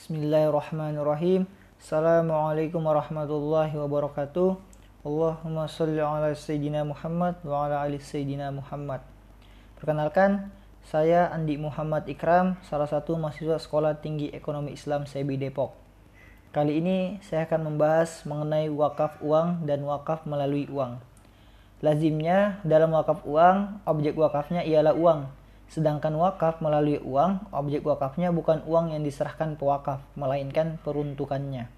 Bismillahirrahmanirrahim. Assalamualaikum warahmatullahi wabarakatuh. Allahumma salli ala Sayyidina Muhammad wa ala ali Sayyidina Muhammad. Perkenalkan, saya Andi Muhammad Ikram, salah satu mahasiswa Sekolah Tinggi Ekonomi Islam SEBI Depok. Kali ini saya akan membahas mengenai wakaf uang dan wakaf melalui uang. Lazimnya dalam wakaf uang, objek wakafnya ialah uang, Sedangkan wakaf melalui uang, objek wakafnya bukan uang yang diserahkan pewakaf, melainkan peruntukannya.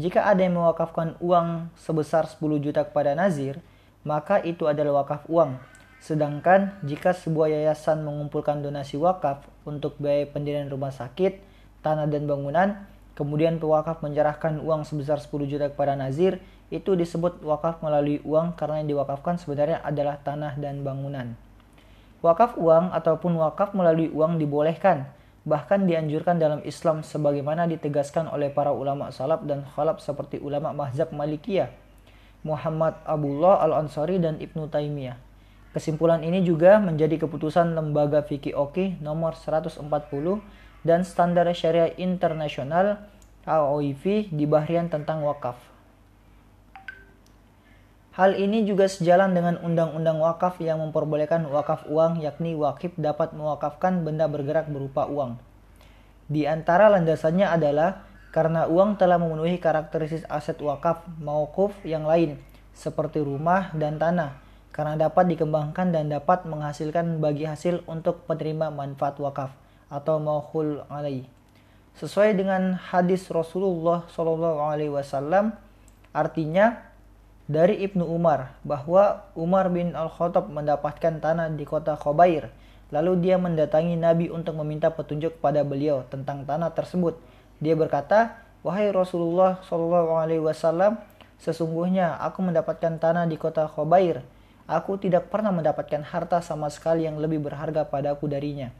Jika ada yang mewakafkan uang sebesar 10 juta kepada nazir, maka itu adalah wakaf uang. Sedangkan jika sebuah yayasan mengumpulkan donasi wakaf untuk biaya pendirian rumah sakit, tanah dan bangunan, kemudian pewakaf menyerahkan uang sebesar 10 juta kepada nazir, itu disebut wakaf melalui uang karena yang diwakafkan sebenarnya adalah tanah dan bangunan. Wakaf uang ataupun wakaf melalui uang dibolehkan, bahkan dianjurkan dalam Islam sebagaimana ditegaskan oleh para ulama salaf dan khalaf seperti ulama mazhab Malikiyah, Muhammad Abdullah Al-Ansari dan Ibnu Taimiyah. Kesimpulan ini juga menjadi keputusan Lembaga Fikih Oki nomor 140 dan Standar Syariah Internasional AOIV di Bahrian tentang wakaf. Hal ini juga sejalan dengan undang-undang wakaf yang memperbolehkan wakaf uang yakni wakif dapat mewakafkan benda bergerak berupa uang. Di antara landasannya adalah karena uang telah memenuhi karakteristik aset wakaf maukuf yang lain seperti rumah dan tanah karena dapat dikembangkan dan dapat menghasilkan bagi hasil untuk penerima manfaat wakaf atau mauhul alai. Sesuai dengan hadis Rasulullah SAW, artinya dari Ibnu Umar bahwa Umar bin Al-Khattab mendapatkan tanah di kota Khobair. Lalu dia mendatangi Nabi untuk meminta petunjuk pada beliau tentang tanah tersebut. Dia berkata, "Wahai Rasulullah wasallam, sesungguhnya aku mendapatkan tanah di kota Khobair. Aku tidak pernah mendapatkan harta sama sekali yang lebih berharga padaku darinya.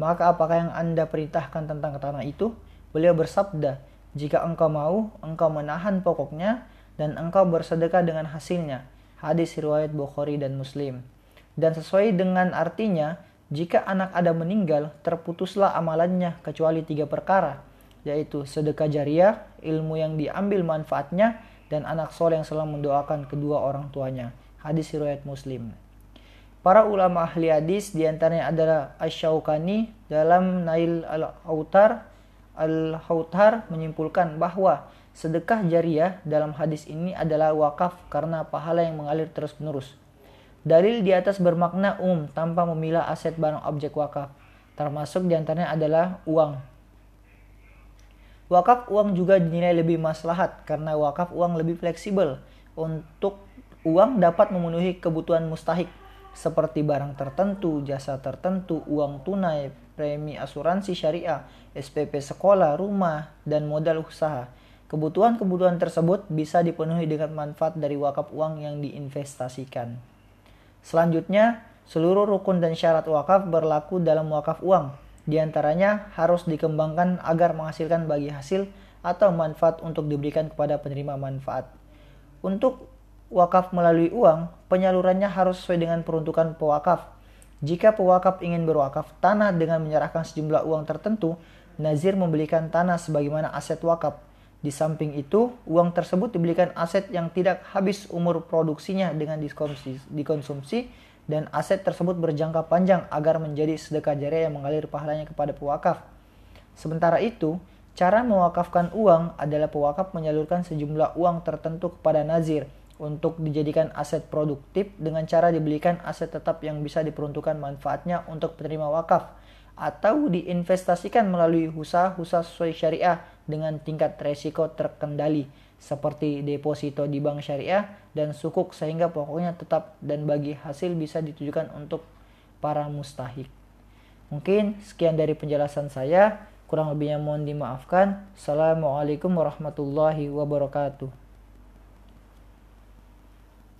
Maka apakah yang Anda perintahkan tentang tanah itu?" Beliau bersabda, "Jika engkau mau, engkau menahan pokoknya dan engkau bersedekah dengan hasilnya. Hadis riwayat Bukhari dan Muslim. Dan sesuai dengan artinya, jika anak Adam meninggal, terputuslah amalannya kecuali tiga perkara, yaitu sedekah jariah, ilmu yang diambil manfaatnya, dan anak soleh yang selalu mendoakan kedua orang tuanya. Hadis riwayat Muslim. Para ulama ahli hadis di antaranya adalah Asyaukani dalam Nail al-Autar al-Hautar menyimpulkan bahwa Sedekah jariah dalam hadis ini adalah wakaf karena pahala yang mengalir terus-menerus. Dalil di atas bermakna umum tanpa memilah aset barang objek wakaf. Termasuk di antaranya adalah uang. Wakaf uang juga dinilai lebih maslahat karena wakaf uang lebih fleksibel untuk uang dapat memenuhi kebutuhan mustahik seperti barang tertentu, jasa tertentu, uang tunai, premi asuransi syariah, SPP sekolah, rumah, dan modal usaha. Kebutuhan-kebutuhan tersebut bisa dipenuhi dengan manfaat dari wakaf uang yang diinvestasikan. Selanjutnya, seluruh rukun dan syarat wakaf berlaku dalam wakaf uang. Di antaranya harus dikembangkan agar menghasilkan bagi hasil atau manfaat untuk diberikan kepada penerima manfaat. Untuk wakaf melalui uang, penyalurannya harus sesuai dengan peruntukan pewakaf. Jika pewakaf ingin berwakaf tanah dengan menyerahkan sejumlah uang tertentu, Nazir membelikan tanah sebagaimana aset wakaf di samping itu, uang tersebut dibelikan aset yang tidak habis umur produksinya dengan dikonsumsi, dikonsumsi dan aset tersebut berjangka panjang agar menjadi sedekah jariah yang mengalir pahalanya kepada pewakaf. Sementara itu, cara mewakafkan uang adalah pewakaf menyalurkan sejumlah uang tertentu kepada nazir untuk dijadikan aset produktif dengan cara dibelikan aset tetap yang bisa diperuntukkan manfaatnya untuk penerima wakaf atau diinvestasikan melalui usaha-usaha sesuai syariah dengan tingkat resiko terkendali seperti deposito di bank syariah dan sukuk sehingga pokoknya tetap dan bagi hasil bisa ditujukan untuk para mustahik. Mungkin sekian dari penjelasan saya, kurang lebihnya mohon dimaafkan. Assalamualaikum warahmatullahi wabarakatuh.